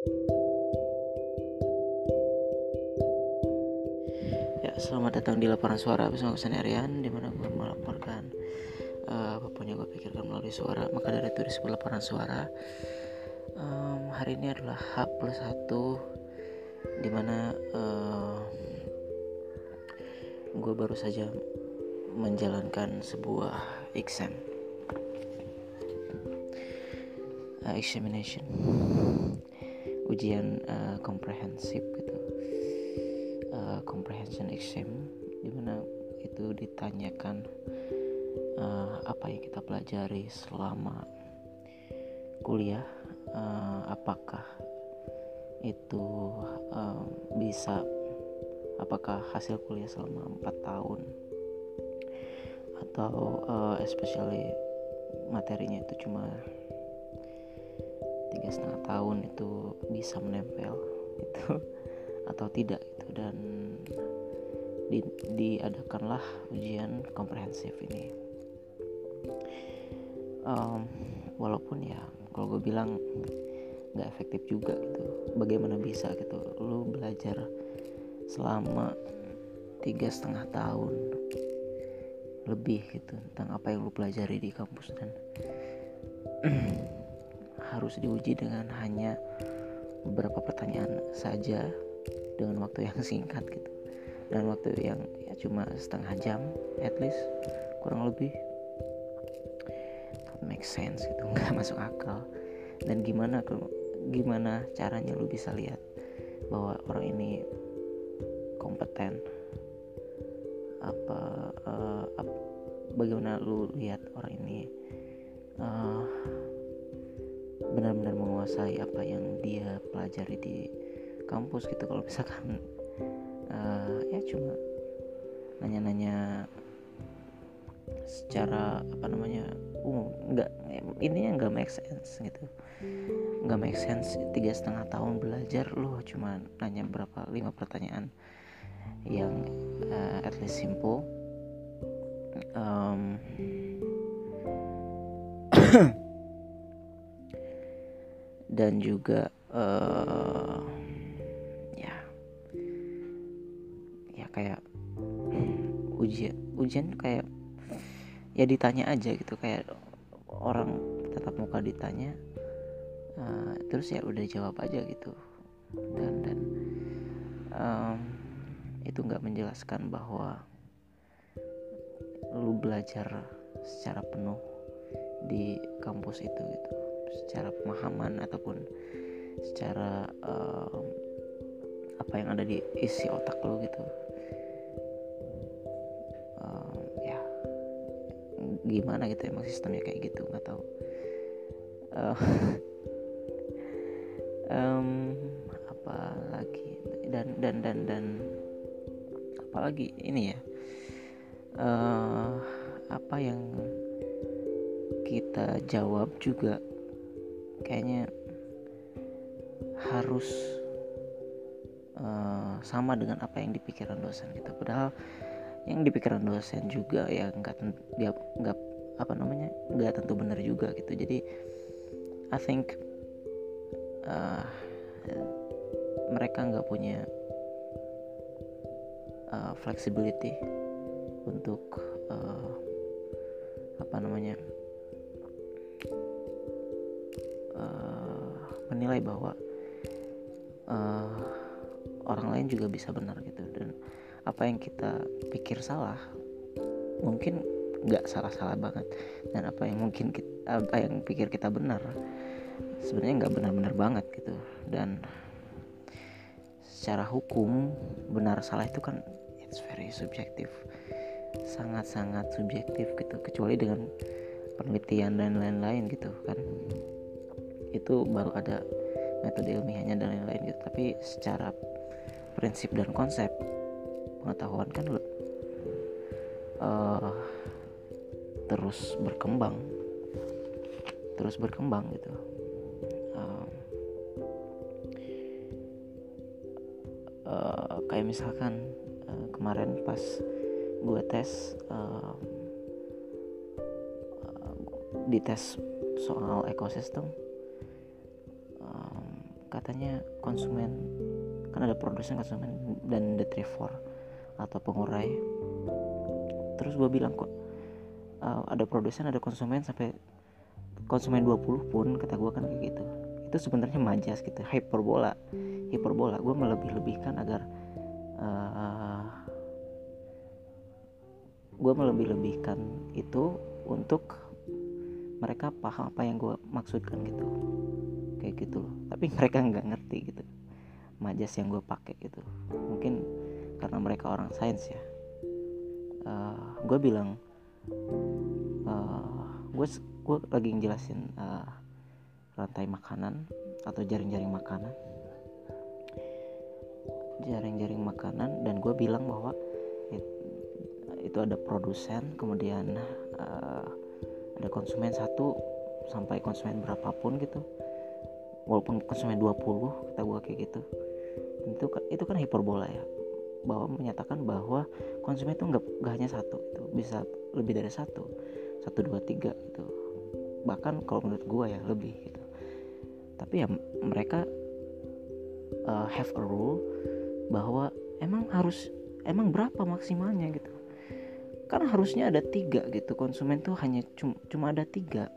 Ya, selamat datang di laporan suara bersama Kusan Arian di mana gue melaporkan uh, apa pun yang gue pikirkan melalui suara. Maka dari itu disebut laporan suara. Um, hari ini adalah H plus 1 di mana uh, gue baru saja menjalankan sebuah exam uh, examination ujian uh, komprehensif gitu. Uh, comprehension exam di mana itu ditanyakan uh, apa yang kita pelajari selama kuliah uh, apakah itu uh, bisa apakah hasil kuliah selama empat tahun atau uh, especially materinya itu cuma tiga setengah tahun itu bisa menempel itu atau tidak itu dan di, diadakanlah ujian komprehensif ini. Um, walaupun ya kalau gue bilang nggak efektif juga gitu bagaimana bisa gitu. Lu belajar selama tiga setengah tahun lebih gitu tentang apa yang lu pelajari di kampus dan harus diuji dengan hanya beberapa pertanyaan saja dengan waktu yang singkat gitu. Dan waktu yang ya cuma setengah jam at least kurang lebih. Make sense gitu nggak masuk akal. Dan gimana gimana caranya lu bisa lihat bahwa orang ini kompeten? Apa uh, bagaimana lu lihat orang ini uh, benar-benar menguasai apa yang dia pelajari di kampus gitu. Kalau misalkan uh, ya cuma nanya-nanya secara apa namanya umum. Nggak ini nggak make sense gitu. Nggak make sense tiga setengah tahun belajar loh cuma nanya berapa lima pertanyaan yang uh, at least simple. Um, dan juga uh, ya. Ya kayak ujian ujian kayak ya ditanya aja gitu. Kayak orang tetap muka ditanya uh, terus ya udah jawab aja gitu. Dan dan um, itu nggak menjelaskan bahwa lu belajar secara penuh di kampus itu gitu secara pemahaman ataupun secara um, apa yang ada di isi otak lu gitu. Um, ya gimana gitu emang sistemnya kayak gitu nggak tahu. Uh, um, apa lagi? Dan dan dan dan apalagi ini ya. Uh, apa yang kita jawab juga kayaknya harus uh, sama dengan apa yang dipikiran dosen gitu padahal yang dipikiran dosen juga ya nggak dia nggak apa namanya nggak tentu benar juga gitu. Jadi I think uh, mereka nggak punya uh, flexibility untuk uh, apa namanya menilai bahwa uh, orang lain juga bisa benar gitu. Dan apa yang kita pikir salah mungkin nggak salah-salah banget. Dan apa yang mungkin kita, apa yang pikir kita benar sebenarnya nggak benar-benar banget gitu. Dan secara hukum benar salah itu kan it's very subjektif sangat-sangat subjektif gitu. Kecuali dengan penelitian dan lain-lain gitu kan itu baru ada metode ilmiahnya dan lain-lain gitu. Tapi secara prinsip dan konsep pengetahuan kan uh, terus berkembang terus berkembang gitu. Uh, uh, kayak misalkan uh, kemarin pas gue tes uh, di tes soal ekosistem katanya konsumen kan ada produsen konsumen dan detrivor atau pengurai. Terus gue bilang kok uh, ada produsen ada konsumen sampai konsumen 20 pun kata gue kan kayak gitu. Itu sebenarnya majas gitu hyperbola. Hiperbola gue melebih-lebihkan agar uh, gue melebih-lebihkan itu untuk mereka paham apa yang gue maksudkan gitu kayak gitu loh. Tapi mereka nggak ngerti gitu. Majas yang gue pakai gitu. Mungkin karena mereka orang sains ya. Uh, eh, gue bilang uh, gue gue lagi ngejelasin uh, rantai makanan atau jaring-jaring makanan. Jaring-jaring makanan dan gue bilang bahwa it, itu ada produsen kemudian uh, ada konsumen satu sampai konsumen berapapun gitu walaupun konsumen 20 kata gue kayak gitu. Itu itu kan hiperbola ya. Bahwa menyatakan bahwa konsumen itu nggak hanya satu itu bisa lebih dari satu. Satu dua tiga itu bahkan kalau menurut gue ya lebih gitu. Tapi ya mereka uh, have a rule bahwa emang harus emang berapa maksimalnya gitu. Kan harusnya ada tiga gitu. Konsumen tuh hanya cuma, cuma ada tiga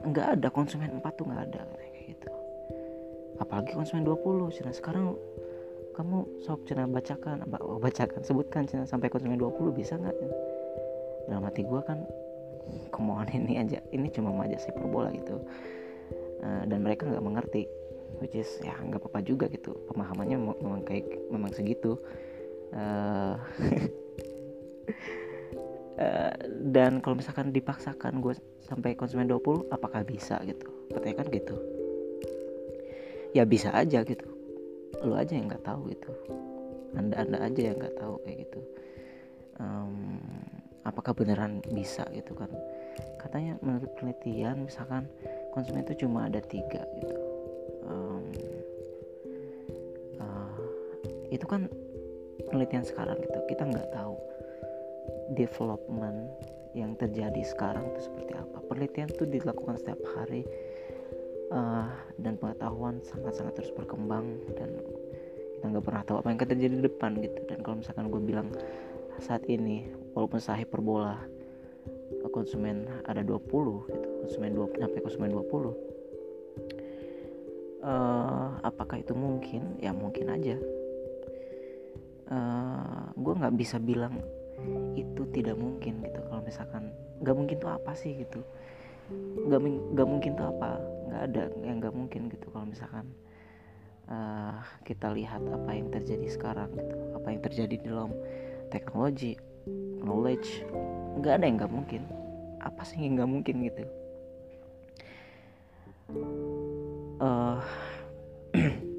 nggak ada konsumen empat tuh nggak ada kayak gitu. Apalagi konsumen 20 cina. Sekarang kamu sok cina bacakan oh, bacakan sebutkan cina sampai konsumen 20 bisa nggak? Dalam hati gue kan kemohon ini aja ini cuma majas hiperbola gitu. Uh, dan mereka nggak mengerti which is ya nggak apa-apa juga gitu. Pemahamannya memang kayak memang segitu. Uh, uh, dan kalau misalkan dipaksakan gue sampai konsumen 20 apakah bisa gitu? Katanya kan gitu. Ya bisa aja gitu. Lo aja yang nggak tahu gitu. Anda anda aja yang nggak tahu kayak gitu. Um, apakah beneran bisa gitu kan? Katanya menurut penelitian misalkan konsumen itu cuma ada tiga gitu. Um, uh, itu kan penelitian sekarang gitu. Kita nggak tahu development yang terjadi sekarang itu seperti apa? Penelitian itu dilakukan setiap hari uh, dan pengetahuan sangat-sangat terus berkembang dan kita nggak pernah tahu apa yang akan terjadi di depan gitu. Dan kalau misalkan gue bilang saat ini walaupun saya hiperbola konsumen ada 20 gitu konsumen 20 sampai konsumen 20 uh, eh, apakah itu mungkin? Ya mungkin aja. Uh, gue nggak bisa bilang itu tidak mungkin gitu kalau misalkan nggak mungkin tuh apa sih gitu. Nggak nggak mungkin tuh apa nggak ada yang nggak mungkin gitu kalau misalkan uh, kita lihat apa yang terjadi sekarang gitu apa yang terjadi dalam teknologi knowledge nggak ada yang nggak mungkin. Apa sih yang nggak mungkin gitu? Uh,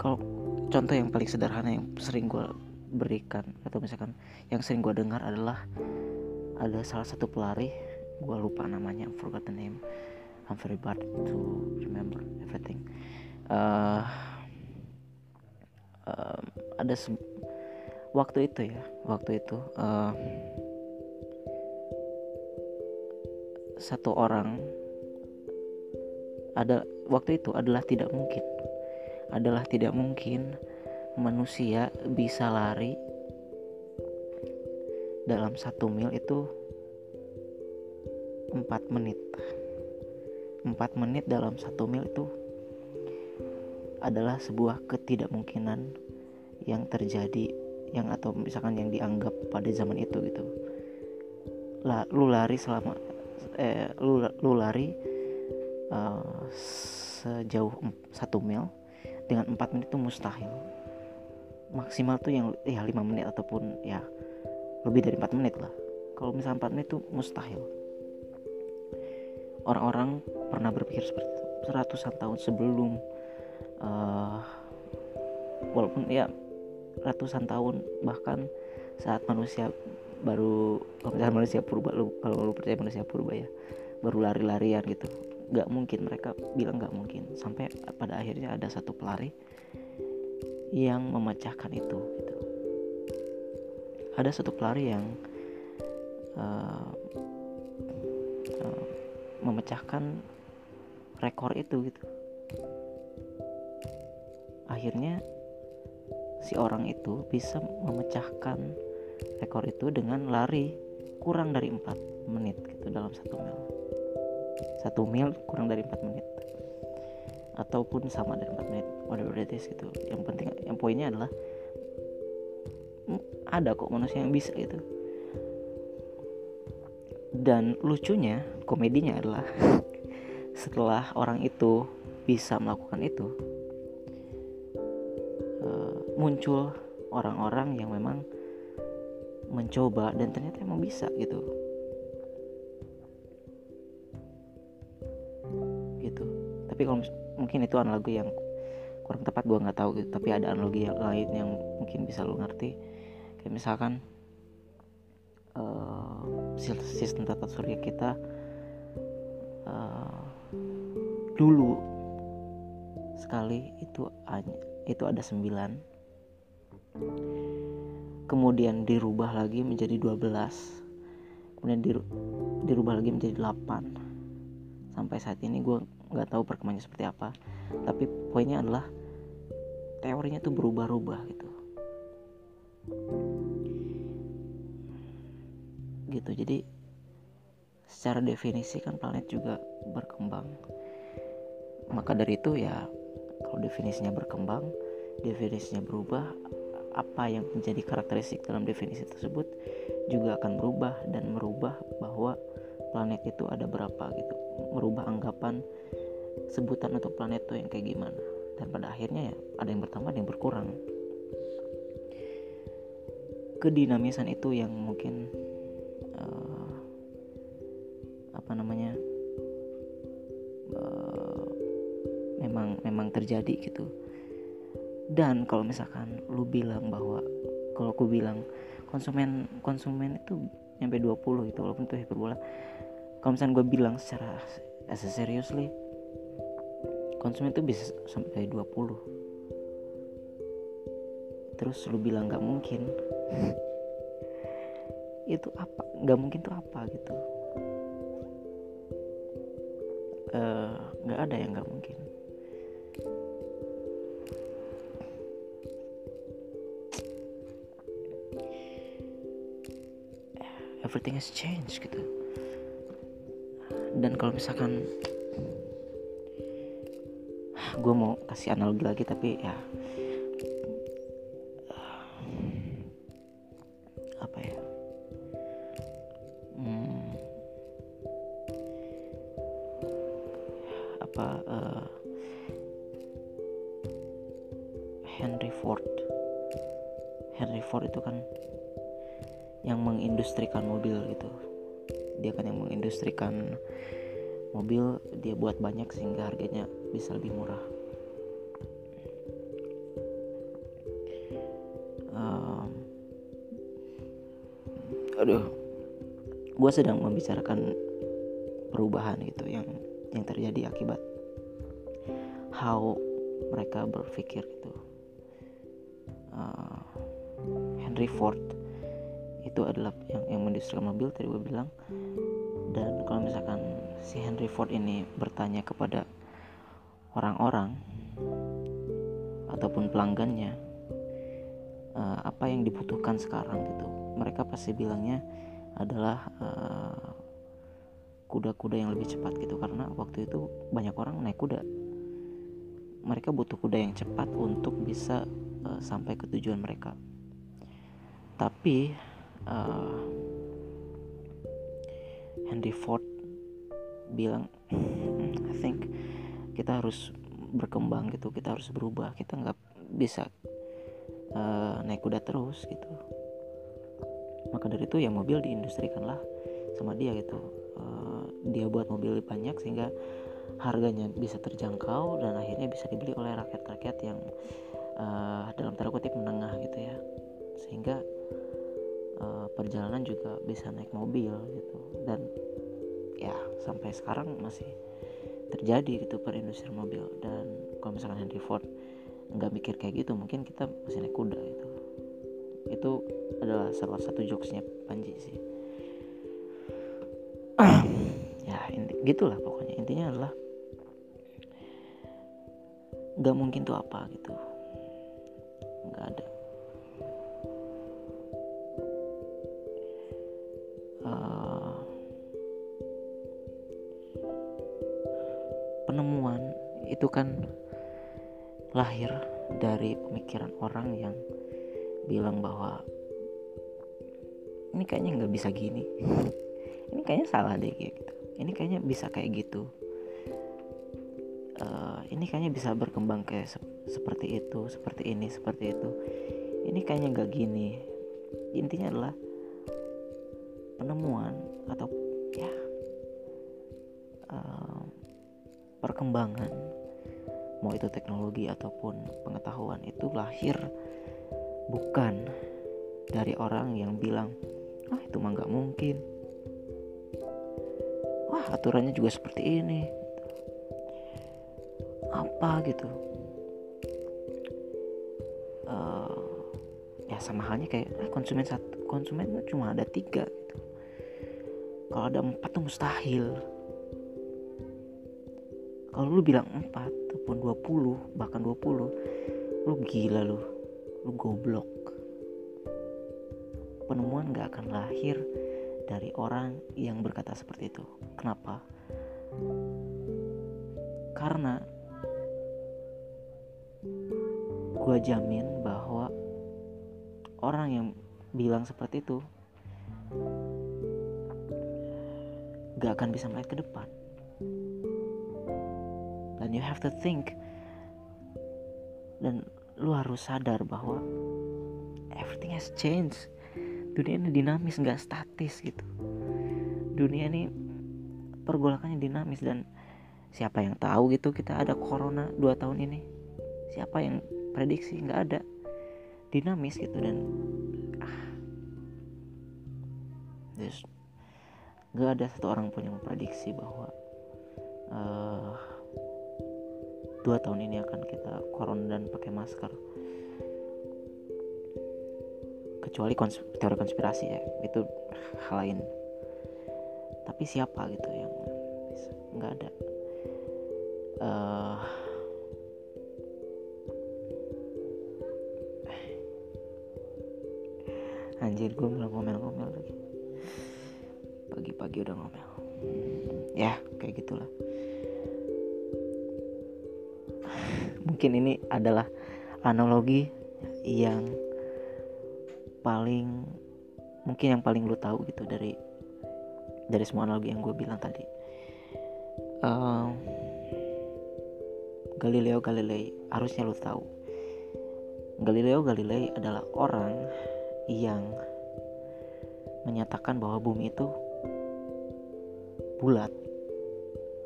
kalau contoh yang paling sederhana yang sering gue berikan. Atau misalkan yang sering gue dengar adalah ada salah satu pelari gue lupa namanya I forgot the name I'm very bad to remember everything. Uh, uh, ada waktu itu ya waktu itu uh, satu orang ada waktu itu adalah tidak mungkin. Adalah tidak mungkin manusia bisa lari dalam satu mil itu empat menit. Empat menit dalam satu mil itu adalah sebuah ketidakmungkinan yang terjadi yang atau misalkan yang dianggap pada zaman itu gitu. Lah lu lari selama eh lu lu lari uh, sejauh satu mil dengan empat menit itu mustahil maksimal tuh yang ya lima menit ataupun ya lebih dari empat menit lah. Kalau misalnya empat menit itu mustahil. Orang-orang pernah berpikir seperti itu seratusan tahun sebelum uh, walaupun ya ratusan tahun bahkan saat manusia baru kalau misalnya manusia purba lu kalau lu percaya manusia purba ya baru lari-larian gitu nggak mungkin mereka bilang nggak mungkin. Sampai pada akhirnya ada satu pelari yang memecahkan itu gitu. Ada satu pelari yang uh, uh, memecahkan rekor itu gitu. Akhirnya si orang itu bisa memecahkan rekor itu dengan lari kurang dari 4 menit gitu dalam satu mil. Satu mil kurang dari 4 menit. Ataupun sama dari 4 menit whatever it gitu yang penting yang poinnya adalah ada kok manusia yang bisa gitu. Dan lucunya komedinya adalah setelah orang itu bisa melakukan itu uh, muncul orang-orang yang memang mencoba dan ternyata emang bisa gitu. Gitu. Tapi kalau mungkin itu analogi yang kurang tepat gue nggak tahu gitu tapi ada analogi yang lain yang mungkin bisa lo ngerti. Kayak misalkan uh, sistem tata surya kita uh, dulu sekali itu itu ada sembilan. Kemudian dirubah lagi menjadi 12 kemudian dirubah lagi menjadi 8 sampai saat ini gue nggak tahu perkembangannya seperti apa. Tapi poinnya adalah teorinya tuh berubah-ubah gitu. Gitu jadi secara definisi kan planet juga berkembang. Maka dari itu ya kalau definisinya berkembang definisinya berubah apa yang menjadi karakteristik dalam definisi tersebut juga akan berubah dan merubah bahwa planet itu ada berapa gitu. Merubah anggapan sebutan untuk planet itu yang kayak gimana dan pada akhirnya ya ada yang bertambah ada yang berkurang. Kedinamisan itu yang mungkin uh, apa namanya uh, memang memang terjadi gitu. Dan kalau misalkan lu bilang bahwa kalau aku bilang konsumen konsumen itu sampai 20 gitu walaupun itu hiperbola kalau misalnya gue bilang secara as seriously konsumen itu bisa sampai 20 terus lu bilang nggak mungkin. Itu apa? Nggak mungkin tuh apa gitu. Eh, nggak uh, ada yang nggak mungkin. Everything has changed gitu. Dan kalau misalkan gue mau kasih analogi lagi tapi ya gue sedang membicarakan perubahan gitu yang yang terjadi akibat how mereka berpikir gitu. Uh, Henry Ford itu adalah yang yang mendistribusikan mobil tadi gue bilang. Dan kalau misalkan si Henry Ford ini bertanya kepada orang-orang ataupun pelanggannya uh, apa yang dibutuhkan sekarang gitu mereka pasti bilangnya adalah uh, kuda-kuda yang lebih cepat gitu. Karena waktu itu banyak orang naik kuda. Mereka butuh kuda yang cepat untuk bisa uh, sampai ke tujuan mereka. Tapi uh, Henry Ford bilang I think kita harus berkembang gitu kita harus berubah. Kita nggak bisa uh, naik kuda terus gitu maka dari itu ya mobil diindustrikan lah sama dia gitu. Uh, dia buat mobil banyak sehingga harganya bisa terjangkau dan akhirnya bisa dibeli oleh rakyat-rakyat yang uh, dalam tanda kutip menengah gitu ya. Sehingga uh, perjalanan juga bisa naik mobil gitu. Dan ya sampai sekarang masih terjadi gitu perindustrian mobil. Dan kalau misalkan Henry Ford nggak mikir kayak gitu mungkin kita masih naik kuda gitu itu adalah salah satu jokesnya Panji sih. Ya inti, gitulah pokoknya. Intinya adalah gak mungkin tuh apa gitu. Nggak ada. Uh, penemuan itu kan lahir dari pemikiran orang yang bilang bahwa ini kayaknya nggak bisa gini. Ini kayaknya salah deh gitu. Ini kayaknya bisa kayak gitu. Uh, ini kayaknya bisa berkembang kayak se seperti itu seperti ini seperti itu. Ini kayaknya nggak gini. Intinya adalah penemuan atau ya uh, perkembangan mau itu teknologi ataupun pengetahuan itu lahir bukan. Dari orang yang bilang ah itu mah nggak mungkin. Wah aturannya juga seperti ini. Apa gitu. Uh, ya sama halnya kayak eh, konsumen satu konsumen cuma ada tiga gitu. Kalau ada empat tuh mustahil. Kalau lu bilang 4 ataupun 20 bahkan 20 lu gila lu lu goblok. Penemuan gak akan lahir dari orang yang berkata seperti itu. Kenapa? Karena gue jamin bahwa orang yang bilang seperti itu gak akan bisa melihat ke depan. Dan you have to think. Dan lu harus sadar bahwa everything has changed. Dunia ini dinamis nggak statis gitu. Dunia ini pergolakannya dinamis dan siapa yang tahu gitu kita ada corona dua tahun ini. Siapa yang prediksi? Nggak ada. Dinamis gitu dan ah nggak ada satu orang pun yang memprediksi bahwa uh, dua tahun ini akan kita corona dan pakai masker. Kecuali kons teori konspirasi ya itu hal lain. Tapi siapa gitu yang nggak ada. Uh, anjir gue bilang ngomel-ngomel lagi. Pagi-pagi udah ngomel. Ya kayak gitulah mungkin ini adalah analogi yang paling mungkin yang paling lu tahu gitu dari dari semua analogi yang gue bilang tadi. Um, Galileo Galilei harusnya lu tahu. Galileo Galilei adalah orang yang menyatakan bahwa bumi itu bulat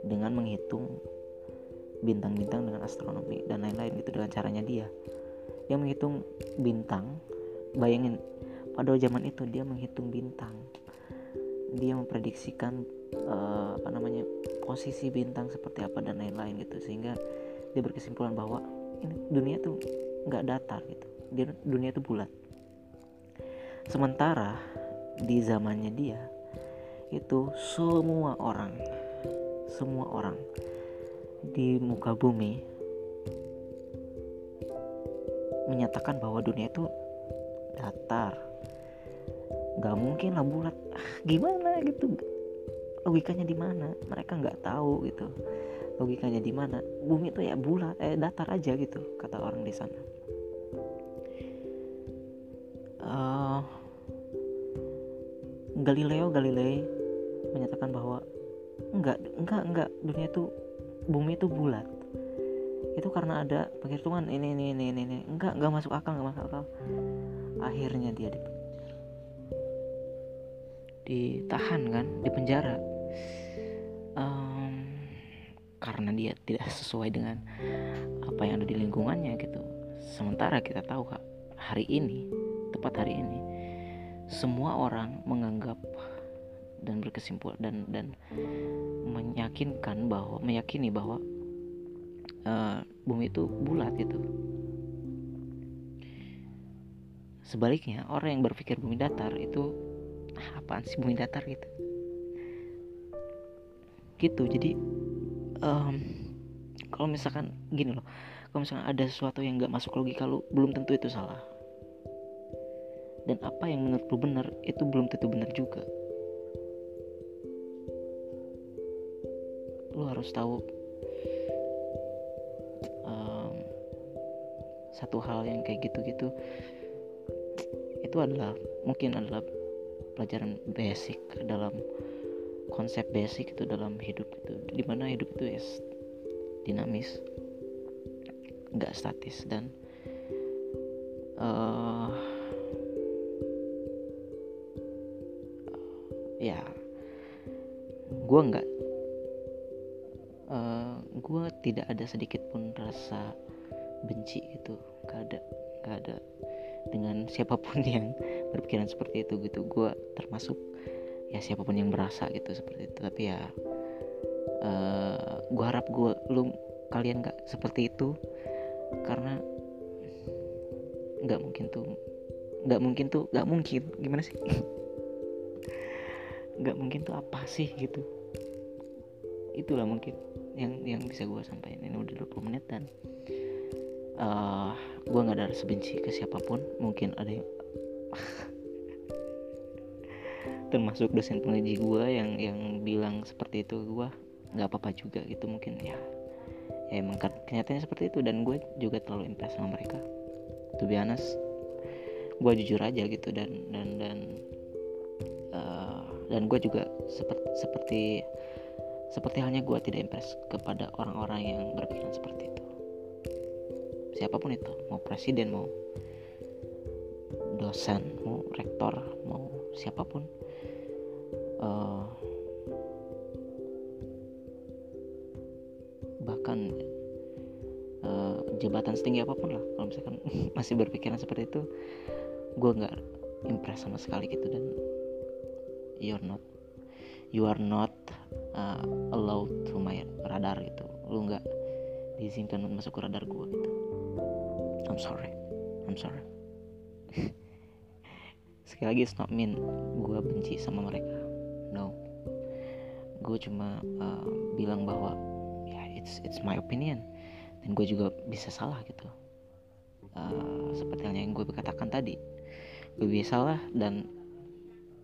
dengan menghitung bintang-bintang dengan astronomi dan lain-lain gitu dengan caranya dia. Dia menghitung bintang. Bayangin pada zaman itu dia menghitung bintang. Dia memprediksikan uh, apa namanya posisi bintang seperti apa dan lain-lain gitu. Sehingga dia berkesimpulan bahwa ini dunia tuh nggak datar gitu. Dia dunia tuh bulat. Sementara di zamannya dia itu semua orang semua orang di muka bumi menyatakan bahwa dunia itu datar. Nggak mungkin lah bulat. Ah, gimana gitu? Logikanya di mana? Mereka nggak tahu gitu. Logikanya di mana? Bumi itu ya bulat eh datar aja gitu kata orang di sana. Uh, Galileo Galilei menyatakan bahwa enggak enggak enggak dunia itu bumi itu bulat. Itu karena ada penghitungan ini ini ini ini, ini. enggak enggak masuk akal enggak masuk akal. Akhirnya dia di ditahan kan di penjara. Um, karena dia tidak sesuai dengan apa yang ada di lingkungannya gitu. Sementara kita tahu kak hari ini tepat hari ini semua orang menganggap dan berkesimpulan dan dan meyakinkan bahwa meyakini bahwa uh, bumi itu bulat gitu. Sebaliknya orang yang berpikir bumi datar itu ah, apaan sih bumi datar gitu. Gitu jadi um, kalau misalkan gini loh kalau misalnya ada sesuatu yang nggak masuk logika lu belum tentu itu salah dan apa yang menurut lu benar itu belum tentu benar juga lu harus tahu um, satu hal yang kayak gitu-gitu itu adalah mungkin adalah pelajaran basic dalam konsep basic itu dalam hidup itu di mana hidup itu es dinamis nggak statis dan uh, ya gue nggak tidak ada sedikit pun rasa benci itu gak ada gak ada. Dengan siapa pun yang berpikiran seperti itu gitu. Gue termasuk ya siapa pun yang berasa gitu seperti itu. Tapi ya uh, eh, gue harap gue lu kalian gak seperti itu. Karena nggak mungkin tuh nggak mungkin tuh nggak mungkin. Gimana sih? Nggak mungkin tuh apa sih gitu. Itulah mungkin yang yang bisa gue sampaikan. Ini udah 20 menit dan uh, gue nggak ada sebenci ke siapa pun. Mungkin ada yang termasuk dosen pengaji gue yang yang bilang seperti itu gue nggak apa-apa juga gitu mungkin ya. Ya emang kenyataannya seperti itu dan gue juga terlalu impress sama mereka. To be gue jujur aja gitu dan dan dan uh, dan gue juga seperti seperti seperti halnya gue tidak impress kepada orang-orang yang berpikiran seperti itu. Siapa pun itu mau presiden mau dosen mau rektor mau siapa pun uh, bahkan uh, jabatan setinggi apa pun lah kalau misalkan masih berpikiran seperti itu gue nggak impress sama sekali gitu. Dan you're not you are not uh, allowed to my radar gitu. Lu nggak diizinkan masuk ke radar gue gitu. I'm sorry. I'm sorry. Sekali lagi it's not mean gue benci sama mereka. No. Gue cuma uh, bilang bahwa it's it's my opinion. Dan gue juga bisa salah gitu. Uh, seperti halnya yang gue katakan tadi gue bisa salah dan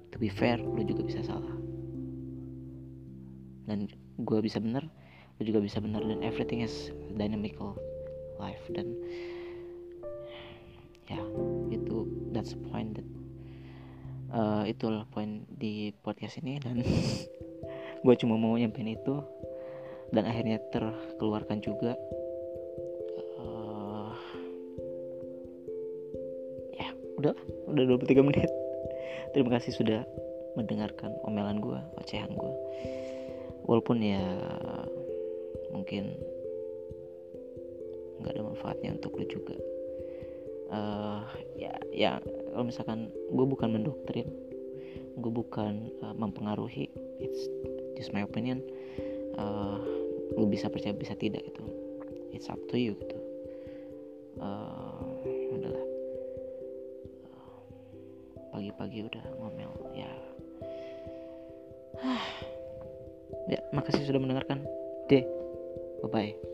to be fair lu juga bisa salah dan gue bisa benar lu juga bisa benar dan everything is dynamical life. Dan ya itu that's the point that uh, itulah poin di podcast ini. Dan gue cuma mau nyampein itu dan akhirnya terkeluarkan juga. Uh, ya udah udah 23 menit. Terima kasih sudah mendengarkan omelan gue ocehan gue walaupun ya mungkin nggak ada manfaatnya untuk lu juga. Uh, ya ya kalau misalkan gue bukan mendoktrin gue bukan uh, mempengaruhi it's just my opinion uh, lu bisa percaya bisa tidak itu it's up to you gitu. Uh, pagi-pagi udah ya makasih sudah mendengarkan. Deh bye bye